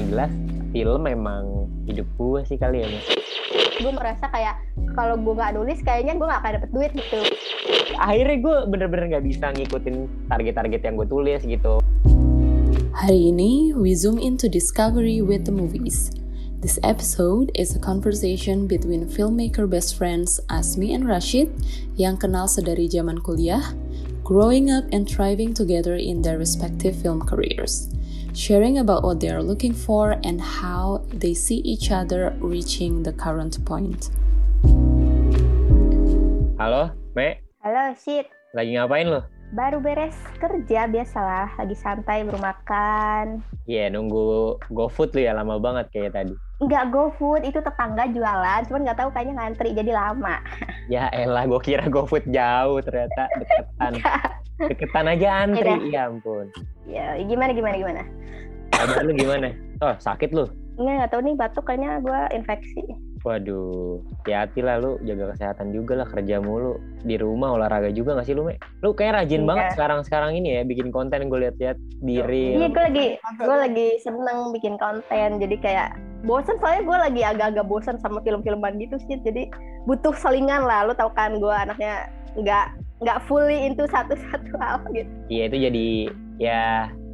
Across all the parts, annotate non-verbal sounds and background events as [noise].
yang jelas film memang hidup gue sih kali ya gue merasa kayak kalau gue nggak nulis kayaknya gue nggak akan dapet duit gitu. Akhirnya gue bener-bener nggak bisa ngikutin target-target yang gue tulis gitu. Hari ini, we zoom into discovery with the movies. This episode is a conversation between filmmaker best friends Asmi and Rashid yang kenal sedari zaman kuliah, growing up and thriving together in their respective film careers, sharing about what they are looking for and how they see each other reaching the current point. halo Me. Halo shit lagi ngapain lo baru beres kerja biasalah. Lagi santai bermakan Iya nunggu GoFood lu ya lama banget kayak tadi. Nggak GoFood itu tetangga jualan. Cuman nggak tahu kayaknya ngantri jadi lama. Ya elah gue kira GoFood jauh ternyata deketan deketan aja antri Iya. ya ampun ya gimana gimana gimana kabar lu gimana oh sakit lu nggak nggak tahu nih batuk kayaknya gue infeksi Waduh, hati-hati lah lu, jaga kesehatan juga lah kerja mulu. Di rumah olahraga juga gak sih lu, Me? Lu kayak rajin Iya. banget sekarang-sekarang ini ya, bikin konten gue liat-liat di Iya, gue lagi gue lagi seneng bikin konten. Jadi kayak bosen soalnya gue lagi agak-agak bosen sama film-filman gitu sih. Jadi butuh selingan lah. Lu tau kan gue anaknya nggak nggak fully into satu-satu hal gitu. Iya itu jadi ya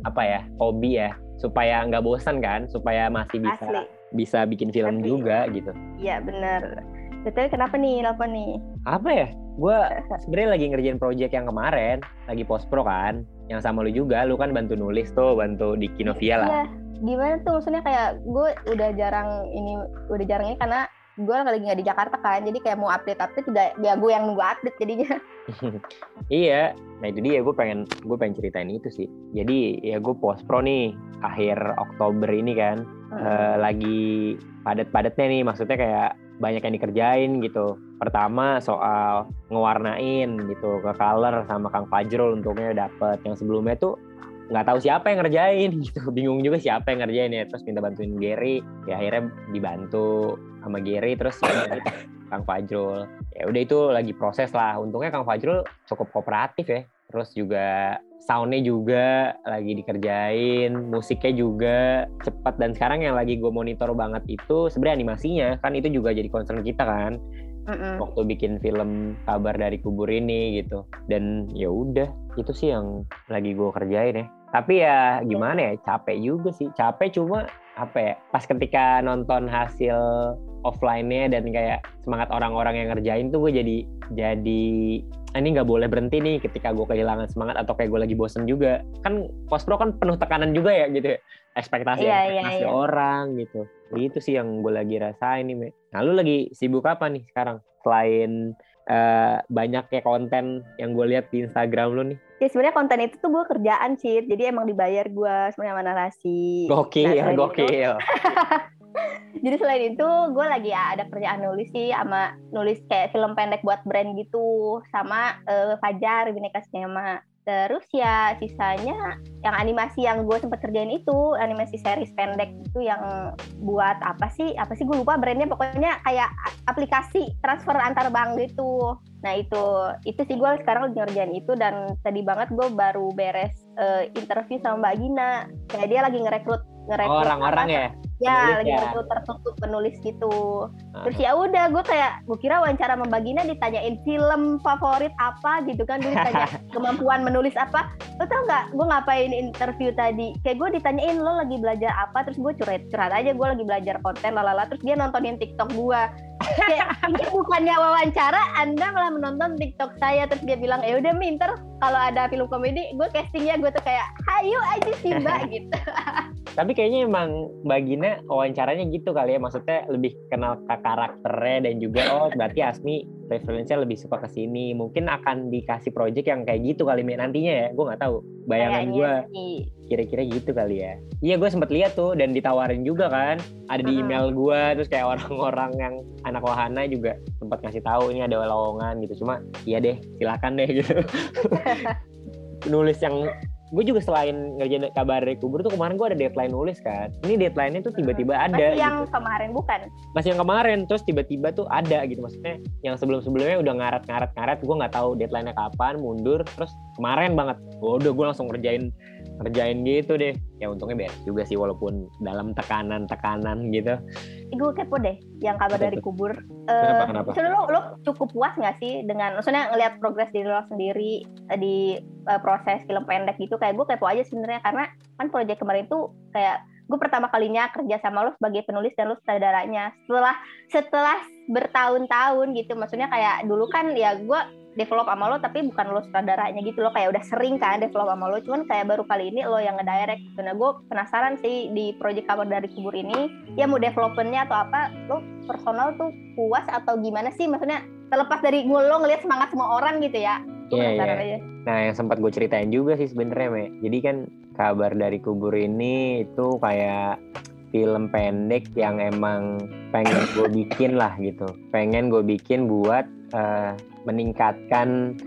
apa ya, hobi ya. Supaya nggak bosan kan, supaya masih bisa Asli. bisa bikin film Asli. juga gitu. Iya bener. Betul kenapa nih nelfon nih? Apa ya? Gue [laughs] sebenarnya lagi ngerjain project yang kemarin, lagi post pro kan, yang sama lu juga. Lu kan bantu nulis tuh, bantu di Kinovia lah. Iya. Gimana tuh maksudnya kayak gue udah jarang ini udah jarang ini karena gue lagi nggak di Jakarta kan jadi kayak mau update update juga ya gue yang nunggu update jadinya [laughs] iya, nah itu dia gue pengen gue pengen ceritain itu sih. Jadi ya gue post pro nih akhir Oktober ini kan eh, lagi padat-padatnya nih, maksudnya kayak banyak yang dikerjain gitu. Pertama soal ngewarnain gitu ke color sama Kang Fajrul untungnya dapet. Yang sebelumnya tuh nggak tahu siapa yang ngerjain [laughs] gitu, bingung juga siapa yang ngerjain ya. Terus minta bantuin Gary, ya akhirnya dibantu sama Gary. Terus ya, [coughs] Kang Fajrul. Ya udah itu lagi proses lah. Untungnya Kang Fajrul cukup kooperatif ya. Terus juga soundnya juga lagi dikerjain musiknya juga cepat. Dan sekarang yang lagi gue monitor banget itu sebenarnya animasinya. Kan itu juga jadi concern kita kan. Mm-mm. waktu bikin film kabar dari kubur ini gitu. Dan ya udah itu sih yang lagi gue kerjain ya tapi ya gimana ya capek juga sih capek cuma apa ya pas ketika nonton hasil offline-nya dan kayak semangat orang-orang yang ngerjain tuh gue jadi jadi "Ah, ini nggak boleh berhenti nih ketika gue kehilangan semangat atau kayak gue lagi bosen juga kan post pro kan penuh tekanan juga ya gitu ya ekspektasi Iya, iya, ekspektasi iya. orang gitu itu sih yang gue lagi rasain nih Me. nah lu lagi sibuk apa nih sekarang selain eh, banyaknya konten yang gue lihat di Instagram lu nih Ya sebenarnya konten itu tuh gue kerjaan sih, jadi emang dibayar gue sebenarnya sama narasi. gokil Nah, gokil [laughs] Jadi selain itu gue lagi ada kerjaan nulis sih sama nulis kayak film pendek buat brand gitu sama eh, Fajar Bineka Sinema. Terus ya sisanya yang animasi yang gue sempet kerjain itu animasi series pendek itu yang buat apa sih apa sih gue lupa brandnya pokoknya kayak aplikasi transfer antar bank gitu. Nah itu itu sih gue sekarang lagi ngerjain itu dan tadi banget gue baru beres eh, interview sama Mbak Gina. Kayak dia lagi ngerekrut ngerekrut orang-orang apa, ya ya Penulis lagi ya. tertutup tertutup penulis gitu. Ah. terus ya udah gue kayak gue kira wawancara Gina ditanyain film favorit apa? gitu kan gue ditanya [laughs] kemampuan menulis apa. Lo tau nggak gue ngapain interview tadi? Kayak gue ditanyain lo lagi belajar apa? Terus gue curhat curhat aja gue lagi belajar konten lalala. Terus dia nontonin TikTok gue kayak ini bukannya wawancara anda malah menonton TikTok saya. Terus dia bilang ya udah minter kalau ada film komedi gue castingnya. Gue tuh kayak ayo aja sih mbak [laughs] gitu. Tapi kayaknya emang Bagina wawancaranya gitu kali ya. Maksudnya lebih kenal ke karakternya dan juga oh berarti Asmi preferensinya lebih suka ke sini. Mungkin akan dikasih project yang kayak gitu kali nantinya ya. Gue nggak tahu. Bayangan gue Kayaknya sih. kira-kira gitu kali ya. Iya gue sempet lihat tuh dan ditawarin juga kan. Ada di email gue terus kayak [laughs] orang-orang yang anak wahana juga sempat ngasih tahu ini ada lowongan gitu. Cuma iya deh silakan deh gitu. [laughs] Nulis yang gue juga selain ngerjain kabar dari kubur tuh kemarin gue ada deadline nulis kan ini deadline-nya tuh tiba-tiba ada Masih yang gitu. kemarin bukan? masih yang kemarin terus tiba-tiba tuh ada gitu maksudnya yang sebelum-sebelumnya udah ngaret-ngaret-ngaret gue nggak tahu deadline-nya kapan mundur terus kemarin banget oh, udah gue langsung ngerjain ngerjain gitu deh ya untungnya beres juga sih walaupun dalam tekanan-tekanan gitu gue kepo deh yang kabar dari kubur. Kenapa, Eh, kenapa? lo, lo cukup puas nggak sih dengan, maksudnya ngelihat progres diri lo sendiri eh, di eh, proses film pendek gitu? Kayak gue kepo aja sebenarnya karena kan proyek kemarin tuh kayak gue pertama kalinya kerja sama lo sebagai penulis dan lo sutradaranya setelah setelah bertahun-tahun gitu maksudnya kayak dulu kan ya gue develop sama lo tapi bukan lo sutradaranya gitu lo kayak udah sering kan develop sama lo cuman kayak baru kali ini lo yang ngedirect gitu. nah gue penasaran sih di project kabar dari kubur ini ya mau developmentnya atau apa lo personal tuh puas atau gimana sih maksudnya terlepas dari gue lo ngelihat semangat semua orang gitu ya Iya, penasaran iya. aja Nah, yang sempat gue ceritain juga sih sebenarnya, Me. Jadi kan kabar dari kubur ini itu kayak film pendek yang emang pengen gue bikin lah gitu. Pengen gue bikin buat eh, meningkatkan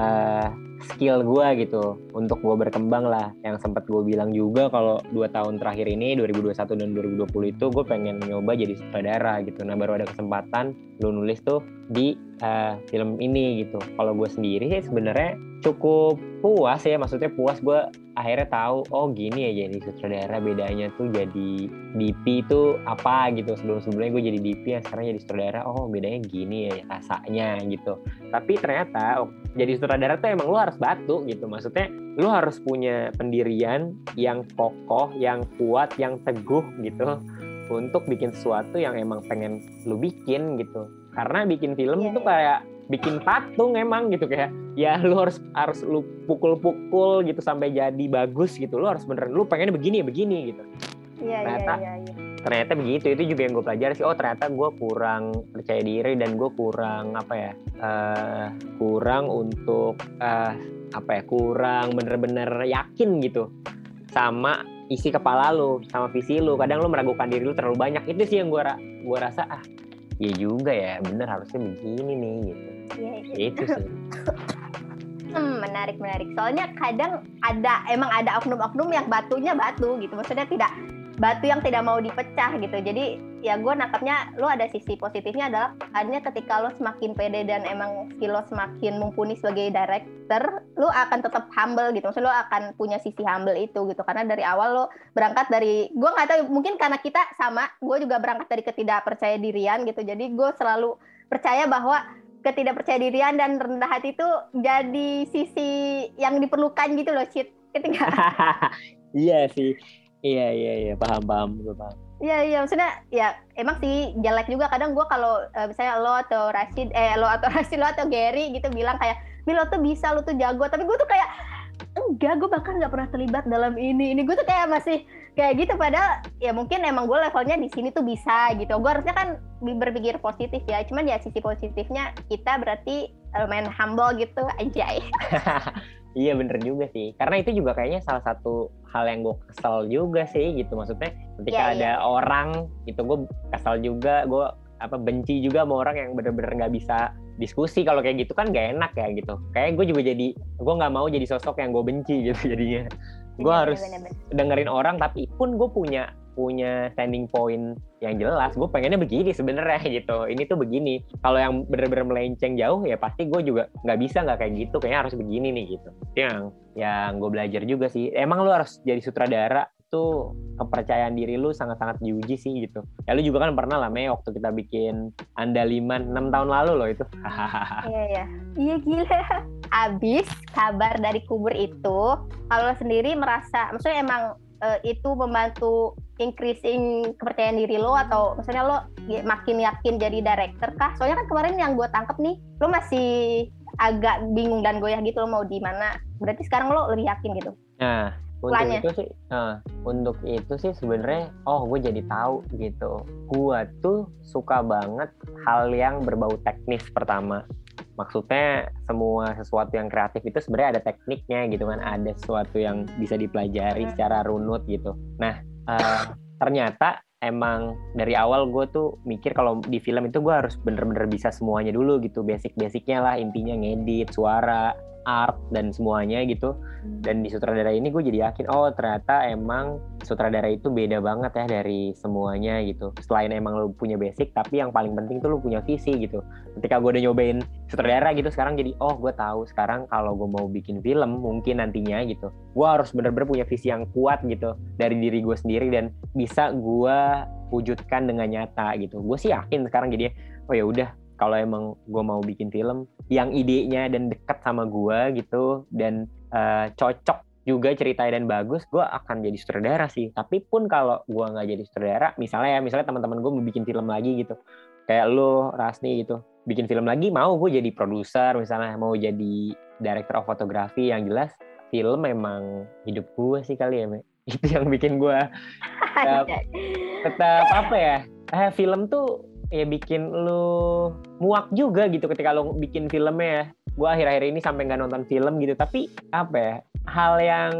eh, skill gue gitu untuk gue berkembang lah. Yang sempat gue bilang juga kalau dua tahun terakhir ini 2021 dan 2020 itu gue pengen nyoba jadi sutradara gitu. Nah baru ada kesempatan lu nulis tuh di eh, film ini gitu. Kalau gue sendiri sih sebenarnya cukup puas ya maksudnya puas. Gue akhirnya tahu oh gini ya jadi sutradara bedanya tuh jadi DP itu apa gitu. Sebelum sebelumnya gue jadi DP yang sekarang jadi sutradara. Oh bedanya gini ya rasanya gitu. Tapi ternyata oh, jadi sutradara tuh emang lu harus batu gitu. Maksudnya lu harus punya pendirian yang kokoh yang kuat yang teguh gitu untuk bikin sesuatu yang emang pengen lu bikin gitu karena bikin film Iya, itu iya. kayak bikin patung emang gitu kayak ya lu harus harus lu pukul-pukul gitu sampai jadi bagus gitu. Lu harus beneran lu pengennya begini begini gitu. Iya iya Ternyata- iya iya. ternyata begitu. Itu juga yang gue pelajari sih. Oh ternyata gue kurang percaya diri dan gue kurang apa ya eh, kurang untuk eh, apa ya kurang bener-bener yakin gitu sama isi kepala lu sama visi lu. Kadang lu meragukan diri lu terlalu banyak. Itu sih yang gue gua rasa ah ya juga ya bener harusnya begini nih gitu iya iya. itu sih [laughs] Hmm, menarik menarik. Soalnya kadang ada emang ada oknum-oknum yang batunya batu gitu. Maksudnya tidak batu yang tidak mau dipecah gitu. Jadi ya gue nangkapnya lo ada sisi positifnya adalah hanya ketika lo semakin pede dan emang skill lo semakin mumpuni sebagai director, lo akan tetap humble gitu. Maksudnya lo akan punya sisi humble itu gitu. Karena dari awal lo berangkat dari gue nggak tahu mungkin karena kita sama, gue juga berangkat dari ketidakpercaya dirian gitu. Jadi gue selalu percaya bahwa ketidakpercayaan dan rendah hati itu jadi sisi yang diperlukan gitu loh, Cid. Ketika [laughs] iya sih iya iya iya. Paham paham gue paham. Iya iya. Maksudnya ya emang sih jelek juga. Kadang gue kalau eh, misalnya lo atau Rashid eh lo atau [laughs] Rashid lo atau Gary gitu bilang kayak Mi lo tuh bisa lo tuh jago. Tapi gue tuh kayak enggak gue bahkan nggak pernah terlibat dalam ini. Ini gue tuh kayak masih kayak gitu. Padahal ya mungkin emang gue levelnya di sini tuh bisa gitu. Gue harusnya kan berpikir positif ya. Cuman ya sisi positifnya kita berarti lumayan humble gitu anjay [laughs] Iya bener juga sih, karena itu juga kayaknya salah satu hal yang gue kesel juga sih gitu. Maksudnya ketika Iya, ada orang gitu gue kesel juga gue apa benci juga sama orang yang bener-bener nggak bisa diskusi. Kalau kayak gitu kan gak enak ya gitu. Kayak gue juga jadi gue nggak mau jadi sosok yang gue benci gitu jadinya. Gue Bener, harus bener, bener. dengerin orang tapi pun gue punya punya standing point yang jelas gue pengennya begini sebenarnya gitu. Ini tuh begini. Kalau yang bener-bener melenceng jauh ya pasti gue juga nggak bisa nggak kayak gitu. Kayaknya harus begini nih gitu. Itu yang yang gue belajar juga sih. Emang lu harus jadi sutradara itu kepercayaan diri lu sangat-sangat diuji sih gitu. Ya lu juga kan pernah lah Mei waktu kita bikin Andaliman 6 tahun lalu loh itu. [laughs] Iya iya. Iya gila. Abis kabar dari kubur itu, kalau sendiri merasa, maksudnya emang eh, itu membantu increasing kepercayaan diri lo atau maksudnya lo ya- makin yakin jadi director kah? Soalnya kan kemarin yang gue tangkep nih, lo masih agak bingung dan goyah gitu lo mau di mana. Berarti sekarang lo lebih yakin gitu. Nah, untuk itu sih, nah, untuk itu sih sebenarnya, oh gue jadi tahu gitu. Gue tuh suka banget hal yang berbau teknis pertama. Maksudnya semua sesuatu yang kreatif itu sebenarnya ada tekniknya gitu kan, ada sesuatu yang bisa dipelajari secara runut gitu. Nah, eh, ternyata emang dari awal gue tuh mikir kalau di film itu gue harus bener-bener bisa semuanya dulu gitu, basic-basicnya lah intinya ngedit, suara, art dan semuanya gitu. Dan di sutradara ini gue jadi yakin oh ternyata emang sutradara itu beda banget ya dari semuanya gitu. Selain emang lo punya basic tapi yang paling penting tuh lo punya visi gitu. Ketika gue udah nyobain sutradara gitu sekarang jadi oh gue tahu sekarang kalau gue mau bikin film mungkin nantinya gitu gue harus bener-bener punya visi yang kuat gitu dari diri gue sendiri dan bisa gue wujudkan dengan nyata gitu. Gue sih yakin sekarang jadi oh ya udah kalau emang gue mau bikin film yang idenya dan dekat sama gue gitu dan uh, cocok juga ceritanya dan bagus, gue akan jadi sutradara sih. Tapi pun kalau gue nggak jadi sutradara, misalnya ya, misalnya teman-teman gue mau bikin film lagi gitu, kayak lo, Rasni gitu, bikin film lagi, mau gue jadi produser, misalnya mau jadi director of fotografi yang jelas film memang hidup gue sih kali ya, Me. [laughs] itu yang bikin gue [laughs] tetap, tetap apa ya, eh, film tuh ya bikin lu muak juga gitu ketika lu bikin filmnya ya. Gue akhir-akhir ini sampai nggak nonton film gitu. Tapi apa ya hal yang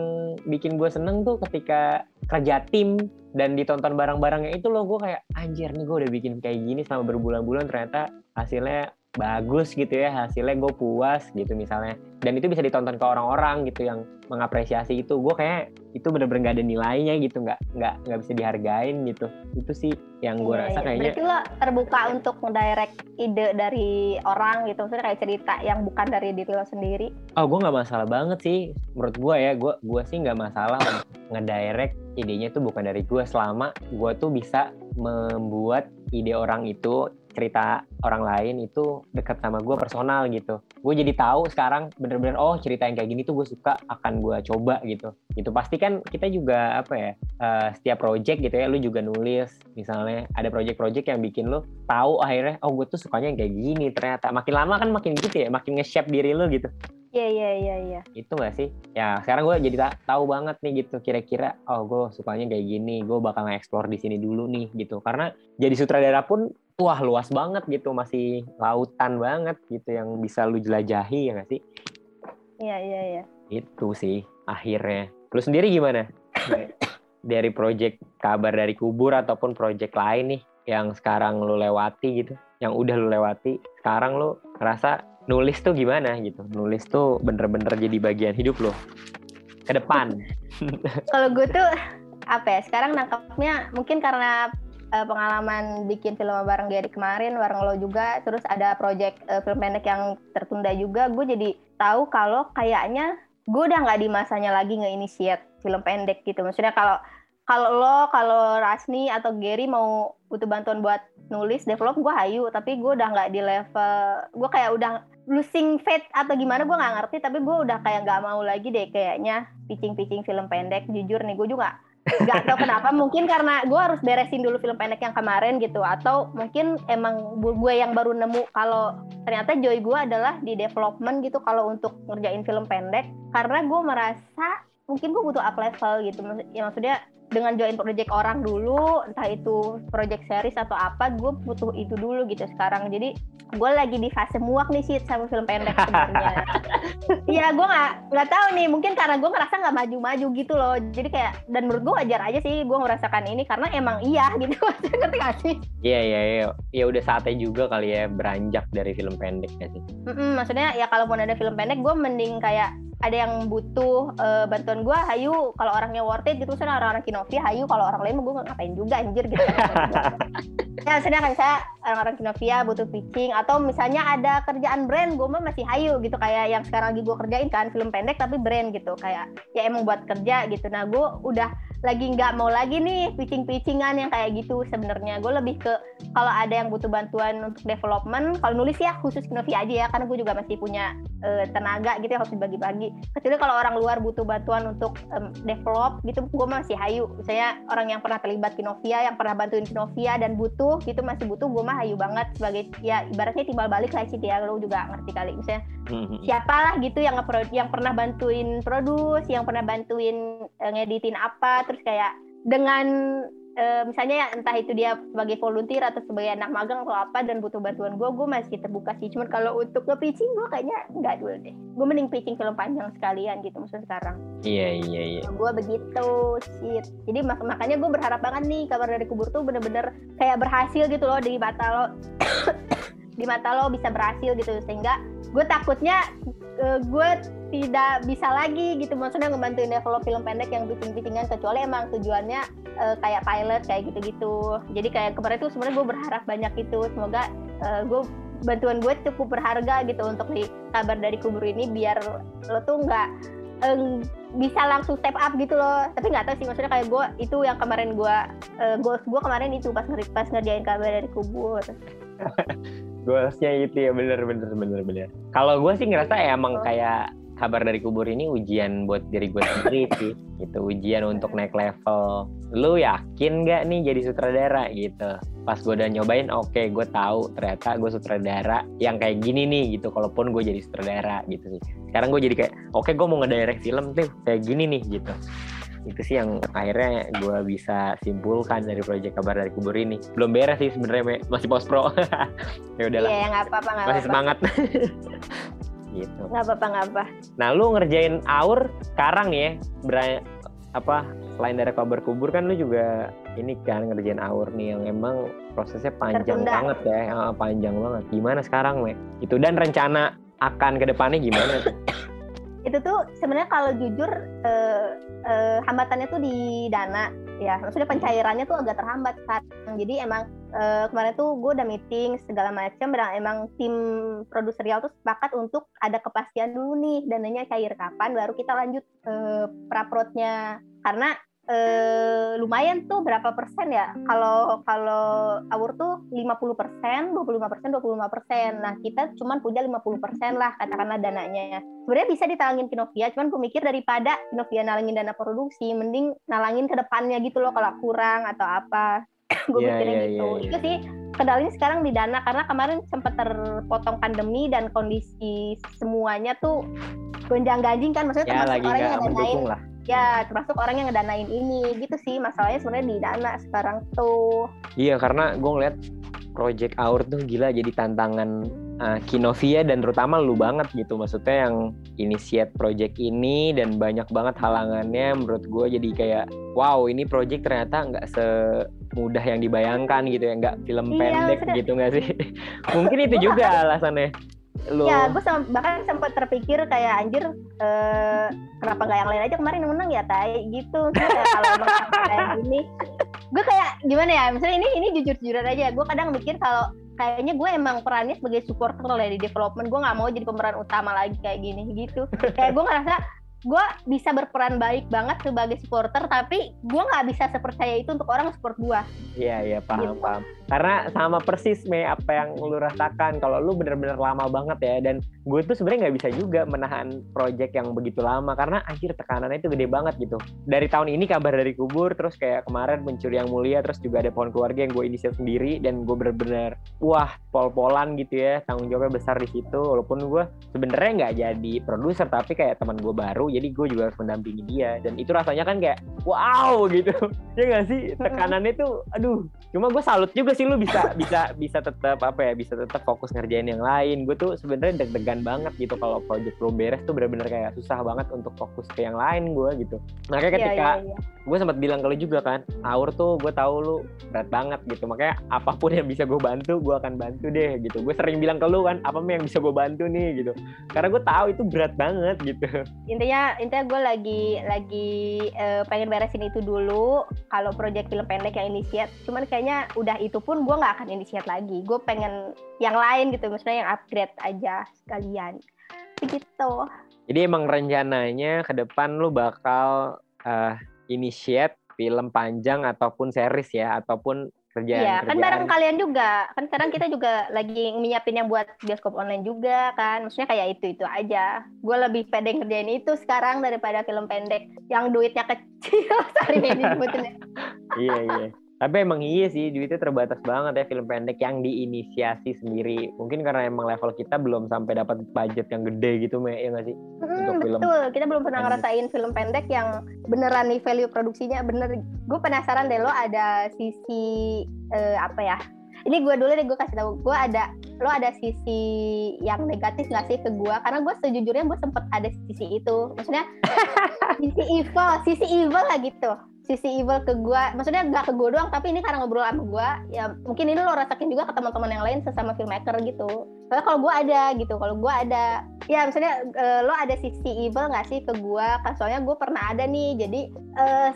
bikin gue seneng tuh ketika kerja tim dan ditonton bareng-barengnya itu loh gue kayak anjir nih gue udah bikin kayak gini selama berbulan-bulan ternyata hasilnya bagus gitu ya hasilnya gue puas gitu misalnya. Dan itu bisa ditonton ke orang-orang gitu yang mengapresiasi itu. Gue kayak itu bener-bener gak ada nilainya gitu nggak nggak nggak bisa dihargain gitu. Itu sih yang gue iya, rasa iya. kayaknya berarti lo terbuka untuk mendirect ide dari orang gitu. Maksudnya kayak cerita yang bukan dari diri lo sendiri. Oh gue nggak masalah banget sih. Menurut gue ya gue gue sih nggak masalah ngedirect idenya tuh bukan dari gue. Selama gue tuh bisa membuat ide orang itu cerita orang lain itu dekat sama gue personal gitu gue jadi tahu sekarang bener-bener oh cerita yang kayak gini tuh gue suka akan gue coba gitu itu pasti kan kita juga apa ya uh, setiap project gitu ya lu juga nulis misalnya ada project-project yang bikin lu tahu akhirnya oh gue tuh sukanya yang kayak gini ternyata makin lama kan makin gitu ya makin nge-shape diri lu gitu Iya iya iya iya. Itu gak sih? Ya sekarang gue jadi tahu banget nih gitu kira-kira oh gue sukanya kayak gini, gue bakal nge-explore di sini dulu nih gitu. Karena jadi sutradara pun wah luas banget gitu masih lautan banget gitu yang bisa lu jelajahi ya nggak sih? Iya iya iya. Itu sih akhirnya. Lu sendiri gimana? Dari project kabar dari kubur ataupun project lain nih yang sekarang lu lewati gitu yang udah lu lewati sekarang lu ngerasa nulis tuh gimana gitu? Nulis tuh bener-bener jadi bagian hidup lo ke depan. [laughs] Kalau gue tuh apa ya sekarang nangkapnya mungkin karena uh, pengalaman bikin film bareng Gary kemarin, bareng lo juga, terus ada project uh, film pendek yang tertunda juga, gue jadi tahu kalau kayaknya gue udah nggak di masanya lagi nge-initiate film pendek gitu. Maksudnya kalau kalau lo, kalau Rasni atau Gary mau butuh bantuan buat nulis, develop, gue hayu. Tapi gue udah nggak di level, gue kayak udah losing faith atau gimana gue nggak ngerti. Tapi gue udah kayak nggak mau lagi deh kayaknya pitching-pitching film pendek. Jujur nih, gue juga nggak tahu kenapa mungkin karena gue harus beresin dulu film pendek yang kemarin gitu atau mungkin emang gue yang baru nemu. Kalau ternyata joy gue adalah di development gitu kalau untuk ngerjain film pendek. Karena gue merasa mungkin gue butuh up level gitu ya maksudnya dengan join project orang dulu entah itu project series atau apa gue butuh itu dulu gitu sekarang. Jadi gue lagi di fase muak nih sih sama film pendek sebenarnya. [laughs] Ya gue nggak nggak tahu nih mungkin karena gue ngerasa nggak maju-maju gitu loh. Jadi kayak dan menurut gue wajar aja sih gue merasakan ini karena emang iya [laughs] gitu. Ngerti gak sih? Iya iya iya. Ya udah saatnya juga kali ya beranjak dari film pendek ya sih. Mm -mm, maksudnya ya kalaupun ada film pendek gue mending kayak ada yang butuh uh, bantuan gue, hayu kalau orangnya worth it gitu, misalnya orang-orang Kinovia, hayu kalau orang lain gue ngapain juga anjir gitu. [laughs] ya sedangkan saya orang-orang Kinovia butuh pitching atau misalnya ada kerjaan brand, gue mah masih hayu gitu kayak yang sekarang lagi gue kerjain kan film pendek tapi brand gitu kayak ya emang buat kerja gitu. Nah gue udah lagi nggak mau lagi nih pitching-pitchingan yang kayak gitu sebenarnya. Gue lebih ke kalau ada yang butuh bantuan untuk development kalau nulis ya khusus Novi aja ya karena gue juga masih punya uh, tenaga gitu ya harus dibagi-bagi. Kecuali kalau orang luar butuh bantuan untuk um, develop gitu gue masih hayu. Misalnya orang yang pernah terlibat Kinovia yang pernah bantuin Kinovia dan butuh gitu masih butuh gue mah hayu banget sebagai ya ibaratnya timbal balik lah sih dia lo juga ngerti kali. Misalnya mm-hmm. siapalah gitu yang yang pernah bantuin produce yang pernah bantuin uh, ngeditin apa terus kayak dengan e, misalnya ya entah itu dia sebagai volunteer atau sebagai anak magang atau apa dan butuh bantuan gue gue masih terbuka sih. Cuman kalau untuk nge pitching gue kayaknya nggak dulu deh. Gue mending pitching film panjang sekalian gitu maksudnya sekarang. Iya iya iya. Gue begitu sih jadi mak makanya gue berharap banget nih kabar dari kubur tuh bener-bener kayak berhasil gitu loh di mata lo. [coughs] Di mata lo bisa berhasil gitu. Sehingga gue takutnya uh, gue tidak bisa lagi gitu. Maksudnya ngebantuin develop film pendek yang bikin bikingan kecuali emang tujuannya uh, kayak pilot kayak gitu-gitu. Jadi kayak kemarin tuh sebenarnya gue berharap banyak itu semoga uh, gue bantuan gue cukup berharga gitu untuk di kabar dari kubur ini biar lo tuh nggak um, bisa langsung step up gitu loh. Tapi nggak tahu sih maksudnya kayak gue itu yang kemarin gue uh, goals gue kemarin itu pas ngeri pas ngerjain kabar dari kubur. [laughs] Goalsnya itu ya bener bener bener bener. Kalau gue sih ngerasa ya emang oh. kayak kabar dari kubur ini ujian buat diri gue sendiri [laughs] sih gitu. Ujian untuk naik level. Lu yakin gak nih jadi sutradara gitu? Pas gue udah nyobain oke okay, gue tahu ternyata gue sutradara yang kayak gini nih gitu. Kalaupun gue jadi sutradara gitu sih. Sekarang gue jadi kayak oke okay, gue mau ngedirect film tuh kayak gini nih gitu. Itu sih yang akhirnya gue bisa simpulkan dari proyek kabar dari kubur ini. Belum beres sih sebenarnya masih post pro [laughs] ya udahlah. Iya nggak apa-apa masih apa -apa. semangat [laughs] gitu. Nggak apa-apa nggak apa nah lu ngerjain aur sekarang ya berani apa selain dari kabar kubur kan lu juga ini kan ngerjain aur nih yang emang prosesnya panjang Tertunda. banget ya yang panjang banget. Gimana sekarang me itu dan rencana akan ke depannya gimana tuh? [coughs] Itu tuh sebenarnya kalau jujur eh, eh, hambatannya tuh di dana ya. Maksudnya pencairannya tuh agak terhambat kan jadi emang uh, kemarin tuh gue udah meeting segala macam emang tim produserial tuh sepakat untuk ada kepastian dulu nih dananya cair kapan baru kita lanjut uh, praprotnya karena uh, lumayan tuh berapa persen ya? Kalau kalau awur tuh 50 persen 25 persen 25 persen. Nah kita cuma punya 50 persen lah katakanlah dananya. Sebenarnya bisa ditalangin Kinovia cuman gue mikir daripada Kinovia nalangin dana produksi mending nalangin ke depannya gitu loh kalau kurang atau apa [laughs] gue yeah, mikirnya yeah, gitu yeah, yeah. itu sih kendalanya sekarang di dana karena kemarin sempat terpotong pandemi dan kondisi semuanya tuh gonjang ganjing kan maksudnya ya, termasuk orang yang ngedanain lah. ya termasuk orang yang ngedanain ini gitu sih masalahnya sebenarnya di dana sekarang tuh iya karena gue ngeliat project Aur tuh gila jadi tantangan uh, Kinovia dan terutama lu banget gitu. Maksudnya yang initiate project ini dan banyak banget halangannya menurut gue jadi kayak wow ini project ternyata nggak semudah yang dibayangkan gitu ya. Nggak film iya, pendek gitu nggak sih? [laughs] [laughs] Mungkin itu juga alasannya. Lu ya gue sem bahkan sempat terpikir kayak anjir uh, kenapa nggak yang lain aja? Kemarin yang menang ya tai gitu. Kalau emang kayak gini gue kayak gimana ya? Misalnya ini ini jujur jujuran aja. Gue kadang mikir kalau kayaknya gue emang perannya sebagai supporter lah di development. Gue nggak mau jadi pemeran utama lagi kayak gini gitu. Kayak gue ngerasa gue bisa berperan baik banget sebagai supporter tapi gue nggak bisa sepercaya itu untuk orang support gue iya iya paham gitu. paham. Karena sama persis me apa yang lu rasakan kalau lu bener-bener lama banget ya dan gue tuh sebenarnya nggak bisa juga menahan project yang begitu lama karena akhir tekanannya itu gede banget gitu. Dari tahun ini kabar dari kubur terus kayak kemarin pencuri yang mulia terus juga ada pohon keluarga yang gue inisiat sendiri dan gue bener-bener wah pol-polan gitu ya tanggung jawabnya besar di situ. Walaupun gue sebenarnya nggak jadi produser tapi kayak teman gue baru jadi gue juga harus mendampingi dia. Dan itu rasanya kan kayak wow gitu. [laughs] Ya nggak sih? Tekanannya tuh aduh. Cuma gue salut juga sih lu bisa bisa bisa tetap apa ya bisa tetap fokus ngerjain yang lain. Gue tuh sebenarnya deg-degan banget gitu kalau project belum beres tuh bener-bener kayak susah banget untuk fokus ke yang lain gue gitu. Makanya iya, ketika yeah, yeah, yeah. gue sempat bilang ke lu juga kan Aur tuh gue tahu lu berat banget gitu. Makanya apa pun yang bisa gue bantu gue akan bantu deh gitu. Gue sering bilang ke lu kan apa yang bisa gue bantu nih? gitu. Karena gue tahu itu berat banget gitu. Intinya intinya gue lagi lagi uh, pengen beresin itu dulu. Kalau project film pendek yang inisiat cuman kayak kayaknya udah itu pun gue nggak akan inisiat lagi. Gue pengen yang lain gitu maksudnya yang upgrade aja sekalian. Begitu. Jadi emang rencananya ke depan lu bakal uh, initiate film panjang ataupun series ya ataupun kerjaan Iya, kan bareng kalian juga. Kan sekarang kita juga lagi nyiapin yang buat bioskop online juga kan. Maksudnya kayak itu-itu aja. Gue lebih pede ngerjain itu sekarang daripada film pendek yang duitnya kecil. [laughs] Sorry ini iya, iya. Tapi emang iya sih, duitnya terbatas banget ya film pendek yang diinisiasi sendiri. Mungkin karena emang level kita belum sampai dapat budget yang gede gitu, Me, ya nggak sih? Hmm, betul, film kita belum pernah pendek. ngerasain film pendek yang beneran nih value produksinya bener. Gue penasaran deh lo ada sisi uh, apa ya? Ini gue dulu deh gue kasih tahu. Gue ada lo ada sisi yang negatif nggak sih ke gue? Karena gue sejujurnya gue sempet ada sisi itu. Maksudnya [laughs] sisi evil, sisi evil lah gitu sisi evil ke gue maksudnya gak ke gue doang tapi ini karena ngobrol sama gue ya mungkin ini lo rasakin juga ke teman-teman yang lain sesama filmmaker gitu. Soalnya kalau gue ada gitu kalau gue ada ya misalnya uh, lo ada sisi evil nggak sih ke gue kan soalnya gue pernah ada nih jadi uh,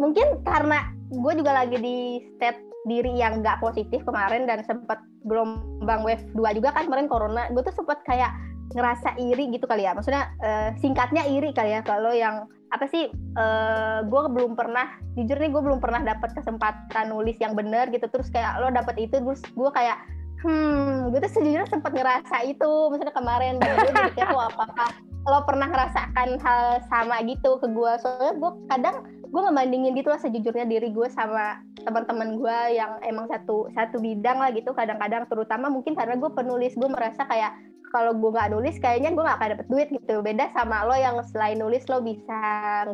mungkin karena gue juga lagi di state diri yang nggak positif kemarin dan sempat gelombang wave 2 juga kan kemarin corona gue tuh sempat kayak ngerasa iri gitu kali ya. Maksudnya uh, singkatnya iri kali ya. Kalau yang apa sih uh, gue belum pernah jujur nih gue belum pernah dapat kesempatan nulis yang bener gitu. Terus kayak lo dapet itu terus gue kayak hmm gue tuh sejujurnya sempat ngerasa itu misalnya kemarin. Dan gue jadi kayak apakah lo pernah ngerasakan hal sama gitu ke gue soalnya gue kadang gue ngebandingin gitu lah sejujurnya diri gue sama teman-teman gue yang emang satu satu bidang lah gitu kadang-kadang terutama mungkin karena gue penulis. Gue merasa kayak kalau gue nggak nulis kayaknya gue nggak akan dapet duit gitu. Beda sama lo yang selain nulis lo bisa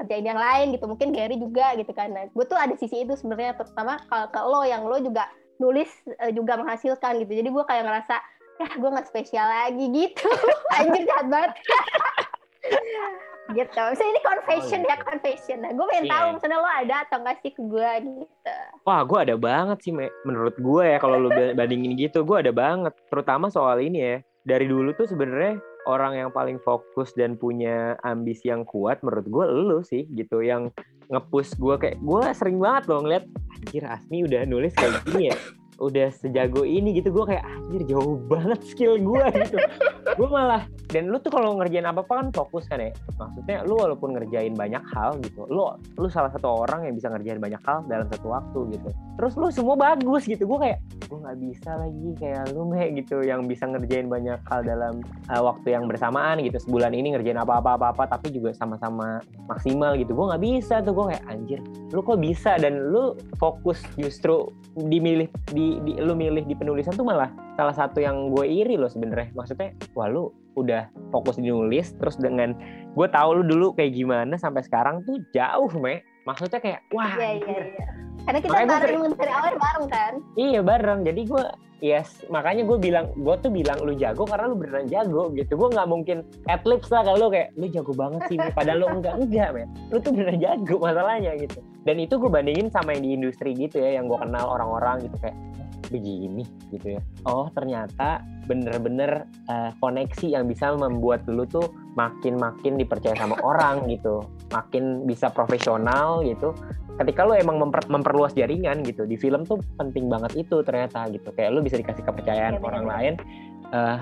ngerjain yang lain gitu. Mungkin Gary juga gitu kan. Nah, gue tuh ada sisi itu sebenarnya terutama kalau ke lo yang lo juga nulis uh, juga menghasilkan gitu. Jadi gue kayak ngerasa ya gue nggak spesial lagi gitu. [laughs] Anjir jahat banget [laughs] gitu. Misalnya ini confession oh, ya confession. Nah gue pengen yeah. tahu misalnya lo ada atau nggak sih ke gue gitu? Wah gue ada banget sih Me. menurut gue ya kalau lo [laughs] bandingin gitu gue ada banget. Terutama soal ini ya dari dulu tuh sebenarnya orang yang paling fokus dan punya ambisi yang kuat menurut gue lo sih gitu yang ngepush gue kayak gue sering banget loh ngeliat anjir Asmi udah nulis kayak gini ya udah sejago ini gitu. Gue kayak anjir jauh banget skill gue gitu gue malah dan lu tuh kalau ngerjain apa apa kan fokus kan ya. Maksudnya lu walaupun ngerjain banyak hal gitu lu lu salah satu orang yang bisa ngerjain banyak hal dalam satu waktu gitu. Terus lu semua bagus gitu gue kayak gue nggak bisa lagi kayak lu me gitu yang bisa ngerjain banyak hal dalam uh, waktu yang bersamaan gitu. Sebulan ini ngerjain apa apa apa apa tapi juga sama-sama maksimal gitu. Gue nggak bisa tuh gue kayak anjir lu kok bisa? Dan lu fokus justru dimilih di di, lu milih di penulisan tuh malah salah satu yang gue iri loh sebenarnya. Maksudnya wah lu udah fokus di nulis terus dengan gue tahu lu dulu kayak gimana sampai sekarang tuh jauh me. Maksudnya kayak wah iya iya iya. Karena kita makanya bareng dari awal bareng kan? Iya bareng. Jadi gue yes makanya gue bilang gue tuh bilang lu jago karena lu beneran jago gitu. Gue nggak mungkin adlibs lah kalau lu kayak lu jago banget sih padahal lu enggak enggak men lu tuh beneran jago masalahnya gitu. Dan itu gue bandingin sama yang di industri gitu ya yang gue kenal orang-orang gitu kayak begini gitu ya. Oh ternyata bener-bener uh, koneksi yang bisa membuat lu tuh makin-makin dipercaya sama [laughs] orang gitu. Makin bisa profesional gitu. Ketika lu emang memper, memperluas jaringan gitu. Di film tuh penting banget itu ternyata gitu. Kayak lu bisa dikasih kepercayaan ya, orang bener. lain. Uh,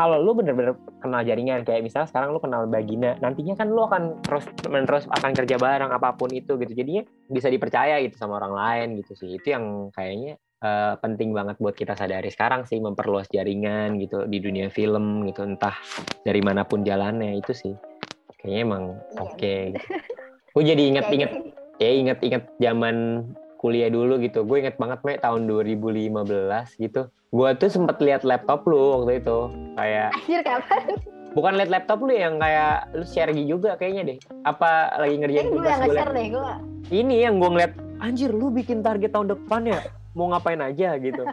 kalau lu bener-bener kenal jaringan kayak misalnya sekarang lu kenal Bagina nantinya kan lu akan terus menerus akan kerja bareng apa pun itu gitu. Jadinya bisa dipercaya gitu sama orang lain gitu sih. Itu yang kayaknya uh, penting banget buat kita sadari sekarang sih memperluas jaringan gitu di dunia film gitu entah dari mana pun jalannya itu sih. Kayaknya emang iya, oke okay, gitu. gue jadi inget-inget ya inget-inget zaman kuliah dulu gitu. Gue inget banget me tahun 2015 gitu. Gue tuh sempet lihat laptop lu waktu itu kayak Anjir kapan? bukan lihat laptop lu yang kayak lu share juga kayaknya deh. Apa lagi ngerjain tugas gue yang nge-share deh gue ini yang gue ngeliat anjir lu bikin target tahun depan ya mau ngapain aja gitu.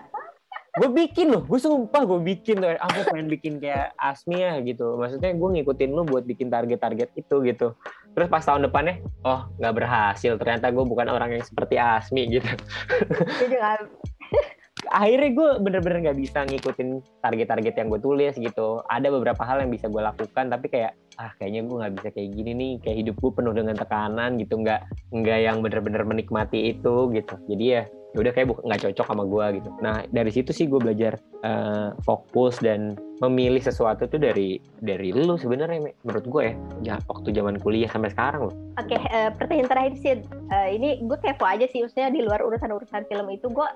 Gue bikin loh gue sumpah gue bikin tuh. Aku pengen bikin kayak Asmi ya gitu. Maksudnya gue ngikutin lu buat bikin target-target itu gitu. Terus pas tahun depannya oh nggak berhasil. Ternyata gue bukan orang yang seperti Asmi gitu. Akhirnya gue bener-bener nggak bisa ngikutin target-target yang gue tulis gitu. Ada beberapa hal yang bisa gue lakukan tapi kayak ah kayaknya gue nggak bisa kayak gini nih. Kayak hidup gue penuh dengan tekanan gitu. Nggak nggak yang bener-bener menikmati itu gitu. Jadi ya ya udah kayak nggak cocok sama gue gitu. Nah dari situ sih gue belajar uh, fokus dan memilih sesuatu tuh dari dari lu sebenarnya menurut gue ya, ya waktu zaman kuliah sampai sekarang loh. Oke okay, uh, eh, pertanyaan terakhir sih uh, ini gue kepo aja sih maksudnya di luar urusan-urusan film itu gue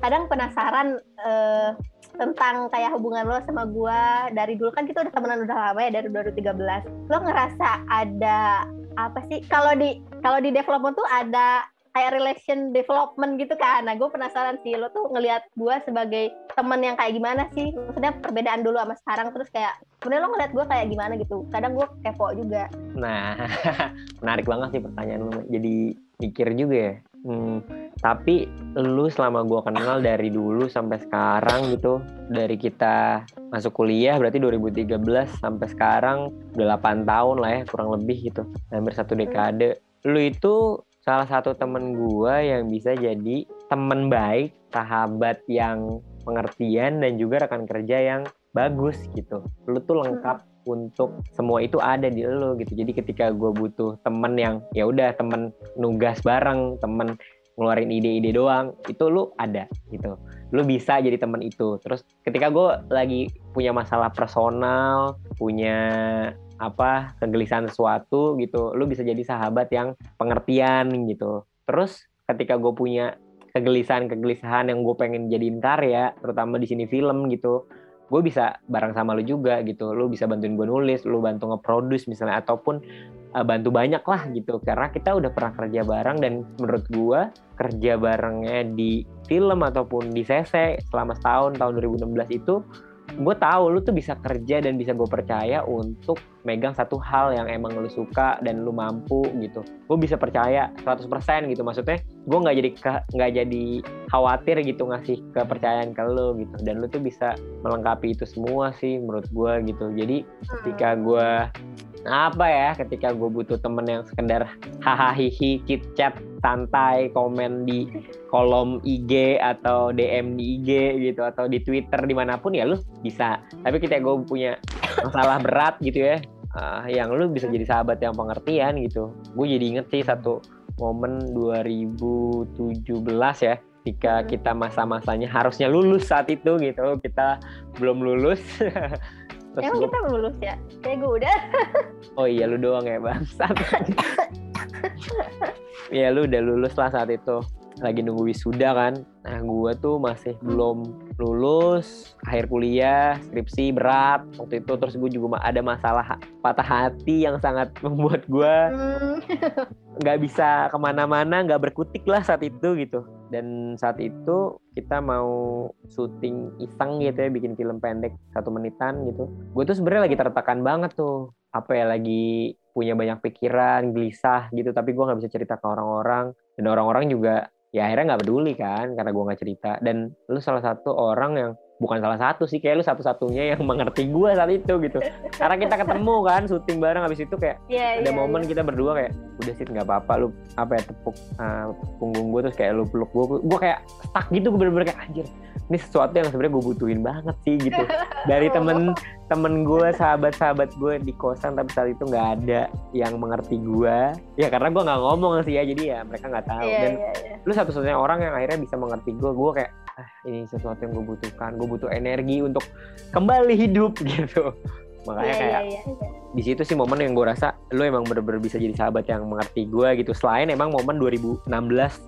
kadang penasaran uh, tentang kayak hubungan lo sama gue dari dulu kan kita udah temenan udah lama ya dari 2013 lo ngerasa ada apa sih? Kalau di kalau di development tuh ada kayak relation development gitu kan. Nah, gue penasaran sih lo tuh ngelihat gue sebagai temen yang kayak gimana sih? Maksudnya perbedaan dulu sama sekarang terus kayak sebenarnya lo ngeliat gue kayak gimana gitu. Kadang gue kepo juga. Nah, [laughs] menarik banget sih pertanyaan lo. Jadi mikir juga ya. Hmm, tapi lu selama gue kenal dari dulu sampai sekarang gitu, dari kita masuk kuliah berarti 2013 sampai sekarang udah 8 tahun lah ya kurang lebih gitu, hampir satu dekade. Lu itu salah satu temen gue yang bisa jadi temen baik, sahabat yang pengertian dan juga rekan kerja yang bagus gitu. Lu tuh lengkap untuk semua itu ada di lo gitu. Jadi ketika gue butuh temen yang ya udah temen nugas bareng temen ngeluarin ide-ide doang itu lu ada gitu. Lu bisa jadi temen itu. Terus ketika gue lagi punya masalah personal punya apa kegelisahan sesuatu gitu lu bisa jadi sahabat yang pengertian gitu. Terus ketika gue punya kegelisahan-kegelisahan yang gue pengen jadiin karya terutama di sini film gitu gue bisa bareng sama lu juga gitu. Lu bisa bantuin gue nulis lu bantu nge-produce misalnya ataupun uh, bantu banyak lah gitu. Karena kita udah pernah kerja bareng dan menurut gue kerja barengnya di film ataupun di CC selama setahun tahun 2016 itu gue tahu lu tuh bisa kerja dan bisa gue percaya untuk megang satu hal yang emang lu suka dan lu mampu gitu. Gue bisa percaya 100% gitu. Maksudnya gue nggak jadi nggak jadi khawatir gitu ngasih kepercayaan ke lu gitu. Dan lu tuh bisa melengkapi itu semua sih menurut gue gitu. Jadi ketika gue apa ya ketika gue butuh temen yang sekedar hahaha chit chat santai komen di kolom IG atau DM di IG gitu atau di Twitter di mana pun ya lu bisa tapi ketika gue punya masalah berat gitu ya uh, yang lu bisa jadi sahabat yang pengertian gitu gue jadi inget sih satu momen 2017 ya ketika kita masa-masanya harusnya lulus saat itu gitu kita belum lulus [laughs] Terus Emang gua... kita lulus ya? Kayak gue udah. oh iya lu doang ya bang. [laughs] Iya lu udah lulus lah saat itu. Lagi nunggu wisuda kan. Nah gue tuh masih belum lulus, akhir kuliah, skripsi berat waktu itu. Terus gue juga ada masalah patah hati yang sangat [laughs] membuat gue hmm. nggak bisa ke mana-mana, nggak berkutik lah saat itu gitu. Dan saat itu kita mau syuting iseng gitu ya, bikin film pendek satu menitan gitu. Gue tuh sebenarnya lagi tertekan banget tuh. Apa ya lagi punya banyak pikiran, gelisah gitu. Tapi gue nggak bisa cerita ke orang-orang. Dan orang-orang juga ya akhirnya nggak peduli kan karena gue nggak cerita dan lu salah satu orang yang bukan salah satu sih kayak lu satu-satunya yang mengerti gue saat itu gitu. Karena kita ketemu kan syuting bareng habis itu kayak yeah, ada yeah, momen yeah. kita berdua kayak udah sih nggak apa-apa lu apa ya tepuk uh, punggung gue terus kayak lu peluk gue gue kayak stuck gitu gue bener-bener kayak anjir ini sesuatu yang sebenarnya gue butuhin banget sih gitu. [laughs] Dari temen temen gue sahabat-sahabat gue di kosan tapi saat itu nggak ada yang mengerti gue ya karena gue nggak ngomong sih ya jadi ya mereka nggak tahu. Yeah, dan yeah, yeah. lu satu-satunya orang yang akhirnya bisa mengerti gue gue kayak ah, ini sesuatu yang gue butuhkan. Gue butuh energi untuk kembali hidup [laughs] gitu. Makanya yeah, kayak yeah, yeah, yeah. di situ sih momen yang gue rasa lo emang bener-bener bisa jadi sahabat yang mengerti gue gitu. Selain emang momen 2016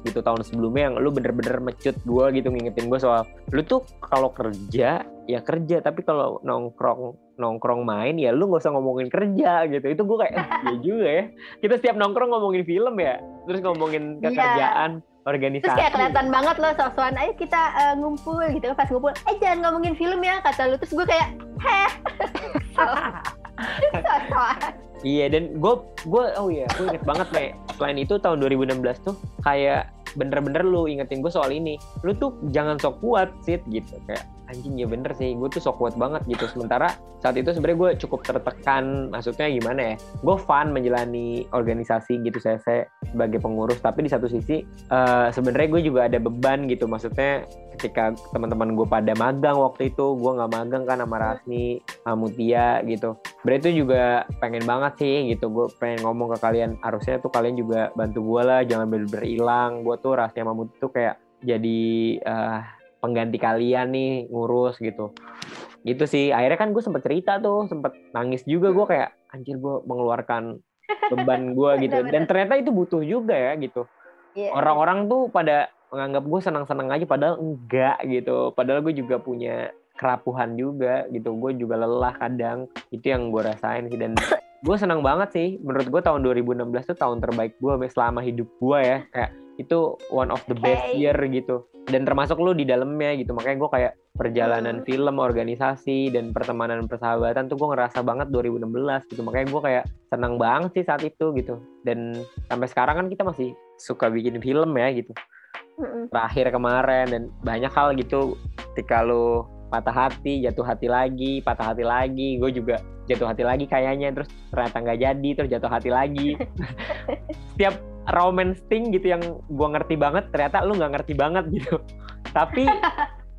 gitu tahun sebelumnya yang lo bener-bener mecut gue gitu ngingetin gue soal lo tuh kalau kerja ya kerja. Tapi kalau nongkrong nongkrong main ya lu nggak usah ngomongin kerja gitu. Itu gue kayak eh, [laughs] ya juga ya. Kita setiap nongkrong ngomongin film ya. Terus ngomongin iya. kekerjaan organisasi. Terus kayak kelihatan banget loh sosuan, ayo kita uh, ngumpul gitu kan pas ngumpul, eh jangan ngomongin film ya kata lu. Terus gue kayak, heh. [laughs] [laughs] Iya dan gue gue oh iya gue inget banget nih selain itu tahun 2016 tuh kayak bener-bener lu ingetin gue soal ini. Lu tuh jangan sok kuat sih gitu. Kayak anjing ya bener sih gue tuh sok kuat banget gitu. Sementara saat itu sebenarnya gue cukup tertekan maksudnya gimana ya gue fun menjalani organisasi gitu saya, sebagai pengurus. Tapi di satu sisi uh, sebenarnya gue juga ada beban gitu maksudnya ketika teman-teman gue pada magang waktu itu gue nggak magang kan sama Rasmi sama Mutia gitu. Berarti itu juga pengen banget sih gitu. Gue pengen ngomong ke kalian. Harusnya tuh kalian juga bantu gue lah jangan bener-bener hilang. Gue tuh Rasmi sama Mutia tuh kayak jadi uh, pengganti kalian nih ngurus gitu. Gitu sih. Akhirnya kan gue sempet cerita tuh sempet nangis juga gue kayak anjir gue mengeluarkan beban [laughs] gue gitu. Dan ternyata itu butuh juga ya gitu. Iya. orang-orang tuh pada menganggap gue senang-senang aja padahal enggak gitu. Padahal gue juga punya kerapuhan juga gitu. Gue juga lelah kadang. Itu yang gue rasain sih. Dan gue senang banget sih. Menurut gue tahun 2016 tuh tahun terbaik gue selama hidup gue ya. Kayak itu one of the best year gitu. Dan termasuk lu di dalamnya gitu. Makanya gue kayak perjalanan hmm. film organisasi dan pertemanan persahabatan tuh gue ngerasa banget 2016 gitu. Makanya gue kayak senang banget sih saat itu gitu. Dan sampai sekarang kan kita masih suka bikin film ya gitu. Terakhir kemarin dan banyak hal gitu. Ketika lu patah hati jatuh hati lagi patah hati lagi. Gue juga jatuh hati lagi kayaknya terus ternyata nggak jadi terus jatuh hati lagi. [laughs] Setiap romance thing gitu yang gue ngerti banget ternyata lu nggak ngerti banget gitu. Tapi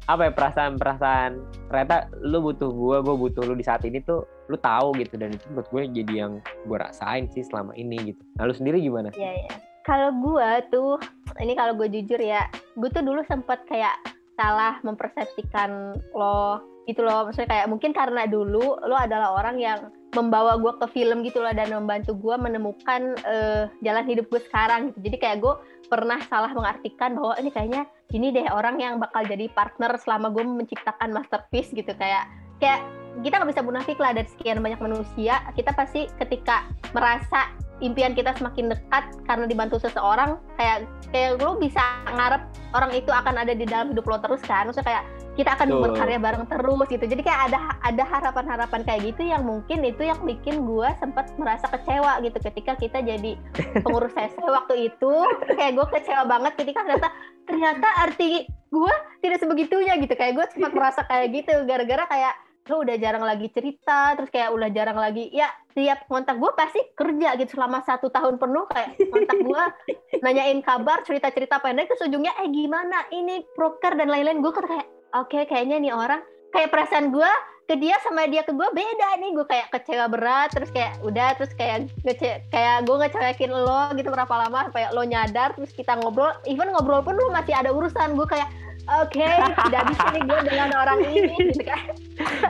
apa ya perasaan-perasaan ternyata lu butuh gue gue butuh lu di saat ini tuh lu tahu gitu. Dan itu menurut gue jadi yang gue rasain sih selama ini gitu. Nah lu sendiri gimana? Iya iya. Kalau gue tuh ini kalau gue jujur ya gue tuh dulu sempet kayak salah mempersepsikan lo gitu loh. Maksudnya kayak mungkin karena dulu lo adalah orang yang membawa gue ke film gitu loh dan membantu gue menemukan uh, jalan hidup gue sekarang gitu. Jadi kayak gue pernah salah mengartikan bahwa ini kayaknya ini deh orang yang bakal jadi partner selama gue menciptakan masterpiece gitu. Kayak kayak kita nggak bisa munafik lah dari sekian banyak manusia kita pasti ketika merasa impian kita semakin dekat karena dibantu seseorang kayak kayak lo bisa ngarep orang itu akan ada di dalam hidup lo terus kan? Maksudnya kayak kita akan Tuh. berkarya bareng terus gitu. Jadi kayak ada ada harapan-harapan kayak gitu yang mungkin itu yang bikin gue sempat merasa kecewa gitu ketika kita jadi [laughs] pengurus SC waktu itu. Kayak gue kecewa banget ketika ternyata ternyata arti gue tidak sebegitunya gitu. Kayak gue sempat merasa kayak gitu gara-gara kayak lo udah jarang lagi cerita terus kayak udah jarang lagi ya tiap kontak gue pasti kerja gitu selama satu tahun penuh kayak kontak gue [laughs] nanyain kabar cerita cerita pendek terus ujungnya eh gimana? Ini proker dan lain-lain. Gue kayak oke okay, kayaknya nih orang kayak perasaan gue ke dia sama dia ke gue beda nih gue kayak kecewa berat terus kayak udah terus kayak ngece kayak gue ngecewakin lo gitu berapa lama supaya lo nyadar terus kita ngobrol even ngobrol pun lo masih ada urusan gue kayak oke okay, tidak bisa nih gue dengan orang ini gitu kan?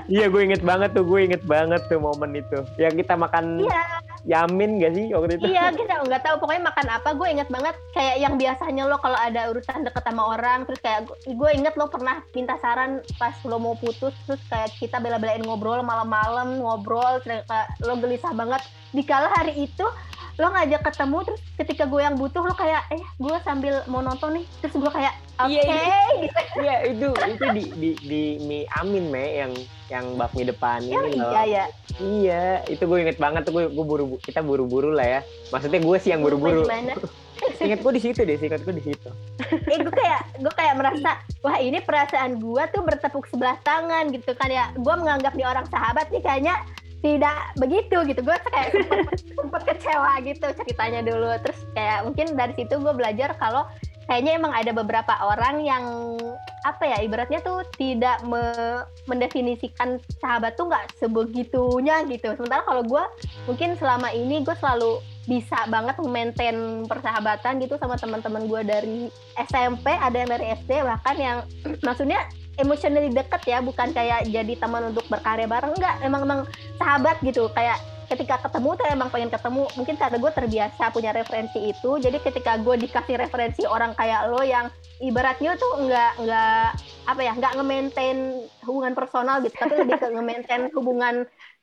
Iya gue inget banget tuh gue inget banget tuh momen itu. Yang kita makan iya. yamin gak sih waktu itu? Iya kita nggak tahu pokoknya makan apa gue inget banget. Kayak yang biasanya lo kalau ada urusan deket sama orang terus kayak gue inget lo pernah minta saran pas lo mau putus terus kayak kita bela-belain ngobrol malam-malam ngobrol terus lo gelisah banget. Dikala hari itu lo ngajak ketemu terus ketika gue yang butuh lo kayak eh gue sambil mau nonton nih. Terus gue kayak oke okay, iya, iya. gitu iya itu itu di di di mi Amin me yang yang bab mi depan ya, ini loh. iya ya iya itu gue inget banget tuh gue, gue buru kita buru-buru lah ya. Maksudnya gue sih yang buru-buru [laughs] inget gue di situ deh inget gue di situ. Eh gue kayak gue kayak merasa wah ini perasaan gue tuh bertepuk sebelah tangan gitu kan ya. Gue menganggap dia orang sahabat nih kayaknya tidak begitu gitu. Gue kayak sempet, kecewa gitu ceritanya dulu. Terus kayak mungkin dari situ gue belajar kalau kayaknya emang ada beberapa orang yang apa ya ibaratnya tuh tidak me mendefinisikan sahabat tuh nggak sebegitunya gitu. Sementara kalau gue mungkin selama ini gue selalu bisa banget maintain persahabatan gitu sama teman-teman gue dari SMP ada yang dari SD bahkan yang [clears throat] maksudnya emotionally deket ya bukan kayak jadi teman untuk berkarya bareng. Enggak emang emang sahabat gitu. Kayak ketika ketemu tuh emang pengen ketemu. Mungkin karena gue terbiasa punya referensi itu jadi ketika gue dikasih referensi orang kayak lo yang ibaratnya tuh enggak enggak apa ya enggak nge-maintain hubungan personal gitu tapi lebih ke nge-maintain hubungan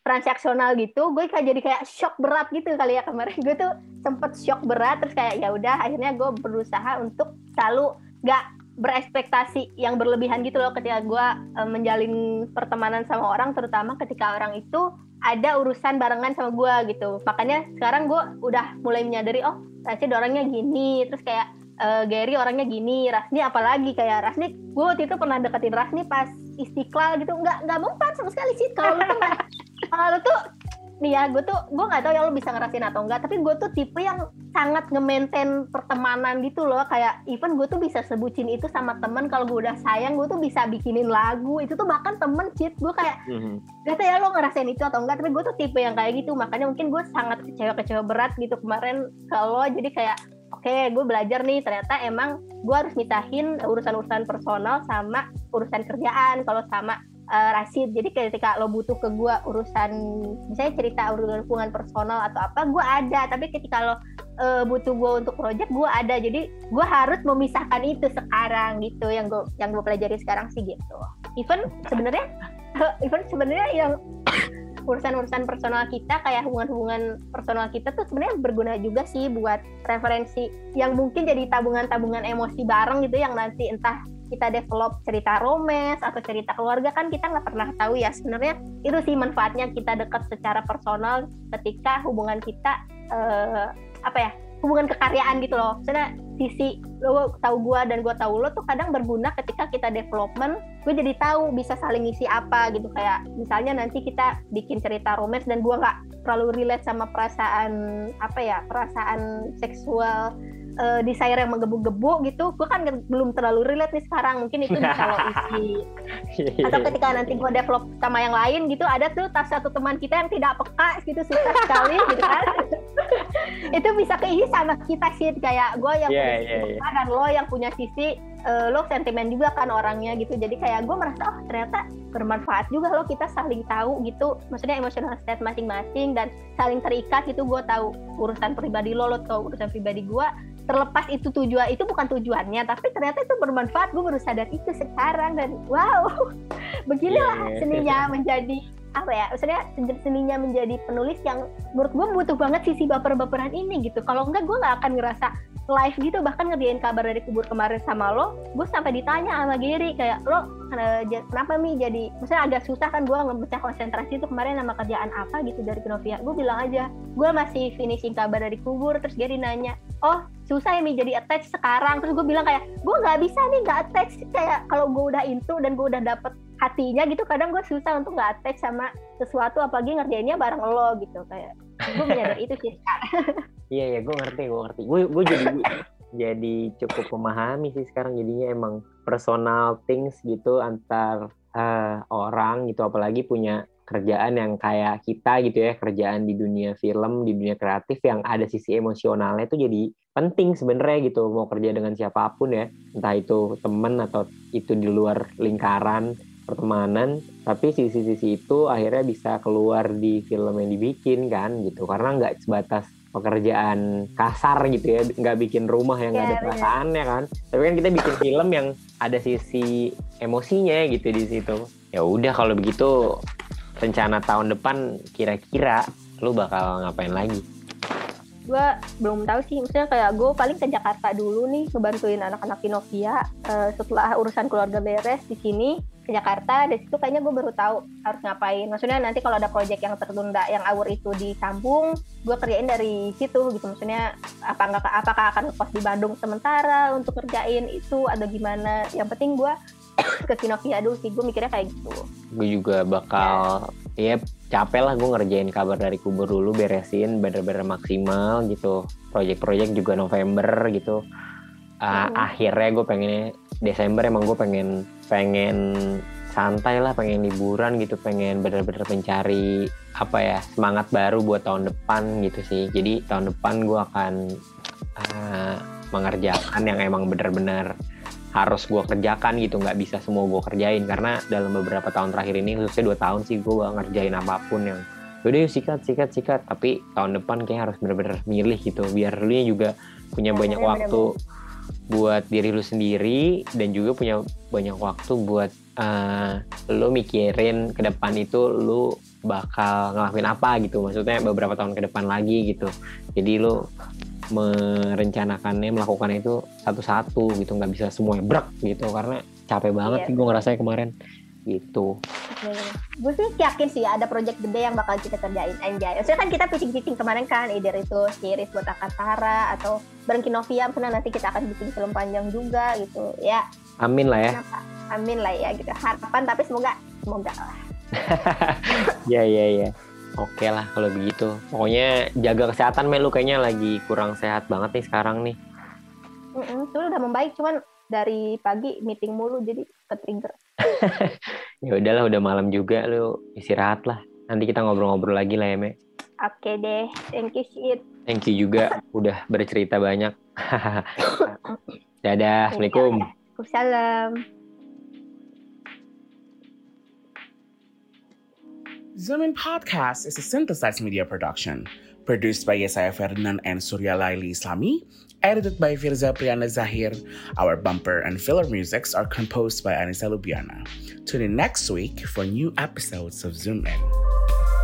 transaksional gitu gue kayak jadi kayak shock berat gitu kali ya kemarin. Gue tuh sempet shock berat terus kayak ya udah akhirnya gue berusaha untuk selalu gak berekspektasi yang berlebihan gitu loh ketika gue uh, menjalin pertemanan sama orang terutama ketika orang itu ada urusan barengan sama gue gitu. Makanya sekarang gue udah mulai menyadari oh Rashid orangnya gini terus kayak uh, Gary orangnya gini Rasni apalagi kayak Rasni gue waktu itu pernah deketin Rasni pas istiqlal gitu. Nggak nggak mempan sama sekali sih. Kalau lu tuh [laughs] kalau tuh nih ya gue tuh gue nggak tahu ya lo bisa ngerasain atau enggak tapi gue tuh tipe yang sangat nge-maintain pertemanan gitu loh. Kayak even gue tuh bisa sebutin itu sama temen kalau gue udah sayang gue tuh bisa bikinin lagu. Itu tuh bahkan temen cheat gue kayak mm-hmm. gak tau ya lo ngerasain itu atau enggak tapi gue tuh tipe yang kayak gitu. Makanya mungkin gue sangat kecewa-kecewa berat gitu kemarin kalau jadi kayak oke okay, gue belajar nih. Ternyata emang gue harus misahin urusan-urusan personal sama urusan kerjaan. Kalau sama uh, Rashid. Jadi ketika lo butuh ke gue urusan misalnya cerita urusan hubungan personal atau apa gue ada. Tapi ketika lo uh, butuh gue untuk project gue ada. Jadi gue harus memisahkan itu sekarang gitu yang gue yang gue pelajari sekarang sih gitu. Even sebenarnya [laughs] even sebenarnya yang [coughs] urusan-urusan personal kita kayak hubungan-hubungan personal kita tuh sebenarnya berguna juga sih buat referensi yang mungkin jadi tabungan-tabungan emosi bareng gitu yang nanti entah kita develop cerita romance atau cerita keluarga kan kita nggak pernah tahu ya. Sebenarnya itu sih manfaatnya kita dekat secara personal ketika hubungan kita uh, apa ya hubungan kekaryaan gitu loh. Karena sisi lo tahu gue dan gue tahu lo tuh kadang berguna ketika kita development gue jadi tahu bisa saling ngisi apa gitu. Kayak misalnya nanti kita bikin cerita romance dan gue nggak terlalu relate sama perasaan apa ya perasaan seksual uh, desire yang menggebu-gebu gitu gue kan belum terlalu relate nih sekarang. Mungkin itu bisa lo [laughs] isi. Atau ketika nanti gue develop sama yang lain gitu ada tuh tas satu teman kita yang tidak peka gitu susah sekali gitu kan. [laughs] Itu bisa keisi sama kita sih kayak gue yang yeah, punya yeah, yeah. dan lo yang punya sisi uh, lo sentimen juga kan orangnya gitu. Jadi kayak gue merasa oh ternyata bermanfaat juga lo kita saling tahu gitu. Maksudnya emotional state masing-masing dan saling terikat gitu gue tahu urusan pribadi lo lo tahu urusan pribadi gue terlepas itu tujuan itu bukan tujuannya tapi ternyata itu bermanfaat gue baru sadar itu sekarang dan wow [laughs] beginilah yeah. seninya menjadi apa ya maksudnya seninya menjadi penulis yang menurut gue butuh banget sisi baper-baperan ini gitu. Kalau enggak gue nggak akan ngerasa live gitu. Bahkan ngerjain kabar dari kubur kemarin sama lo gue sampai ditanya sama Giri kayak lo kenapa mi jadi maksudnya agak susah kan gue ngebaca konsentrasi itu kemarin nama kerjaan apa gitu dari Pinovia gue bilang aja gue masih finishing kabar dari kubur. Terus Giri nanya oh susah ya mi jadi attach sekarang? Terus gue bilang kayak gue nggak bisa nih nggak attach. Kayak kalau gue udah into dan gue udah dapet hatinya gitu kadang gue susah untuk nggak attach sama sesuatu apalagi ngerjainnya bareng lo gitu kayak gue menyadari itu sih. [laughs] Iya iya gue ngerti gue ngerti. Gue gue jadi jadi cukup memahami sih sekarang jadinya emang personal things gitu antar uh, orang gitu apalagi punya kerjaan yang kayak kita gitu ya kerjaan di dunia film di dunia kreatif yang ada sisi emosionalnya itu jadi penting sebenarnya gitu mau kerja dengan siapa pun ya. Entah itu temen atau itu di luar lingkaran pertemanan tapi sisi-sisi itu akhirnya bisa keluar di film yang dibikin kan gitu. Karena nggak sebatas pekerjaan kasar gitu ya nggak bikin rumah yang nggak yeah, ada perasaannya kan. Tapi kan kita bikin film yang ada sisi emosinya gitu di situ. Ya udah kalau begitu rencana tahun depan kira-kira lu bakal ngapain lagi? Gue belum tahu sih misalnya kayak gue paling ke Jakarta dulu nih ngebantuin anak-anak Pinovia uh, setelah urusan keluarga beres di sini ke Jakarta dari situ kayaknya gue baru tahu harus ngapain. Maksudnya nanti kalau ada proyek yang tertunda yang awur itu disambung gue kerjain dari situ gitu. Maksudnya apa nggak apakah akan kos di Bandung sementara untuk kerjain itu atau gimana? Yang penting gue [coughs] ke Pinovia dulu sih gue mikirnya kayak gitu. Gue juga bakal ya capek lah gue ngerjain kabar dari kubur dulu beresin bener-bener maksimal gitu. Proyek-proyek juga November gitu uh, hmm. akhirnya gue pengen Desember emang gue pengen pengen santai lah pengen liburan gitu pengen bener-bener mencari apa ya semangat baru buat tahun depan gitu sih. Jadi tahun depan gue akan uh, mengerjakan yang emang bener-bener harus gue kerjakan gitu. Nggak bisa semua gue kerjain karena dalam beberapa tahun terakhir ini khususnya dua tahun sih gue ngerjain apa pun yang udah yuk sikat sikat sikat. Tapi tahun depan kayak harus bener-bener milih gitu biar lu juga punya banyak waktu buat diri lu sendiri dan juga punya banyak waktu buat uh, lu mikirin ke depan itu lu bakal ngelakuin apa gitu. Maksudnya beberapa tahun ke depan lagi gitu. Jadi lu merencanakannya melakukan itu satu-satu gitu. Nggak bisa semuanya brak gitu. Karena capek banget sih gue ngerasa kemarin gitu. Gue sih yakin sih ada project gede yang bakal kita kerjain anjay. Maksudnya kan kita pitching-pitching kemarin kan, either itu series buat Akatara atau bareng Kinovia, pernah nanti kita akan bikin film panjang juga gitu ya. Amin lah ya. Kenapa? Amin lah ya gitu. Harapan tapi semoga semoga lah. [laughs] ya ya ya. Oke lah kalau begitu. Pokoknya jaga kesehatan Melu kayaknya lagi kurang sehat banget nih sekarang nih. Mm -mm, udah membaik cuman dari pagi meeting mulu jadi ketrigger. [laughs] ya udahlah udah malam juga lu istirahat lah. Nanti kita ngobrol-ngobrol lagi lah ya, Me. Oke deh. Thank you, Shit. Thank you juga udah bercerita banyak. [laughs] Dadah. Assalamualaikum. Waalaikumsalam. Zoom In Podcast is a synthesized media production produced by Yesaya Ferdinand and Surya Laili Islami, edited by Firza Priana Zahir. Our bumper and filler musics are composed by Anissa Lubiana. Tune in next week for new episodes of Zoom In.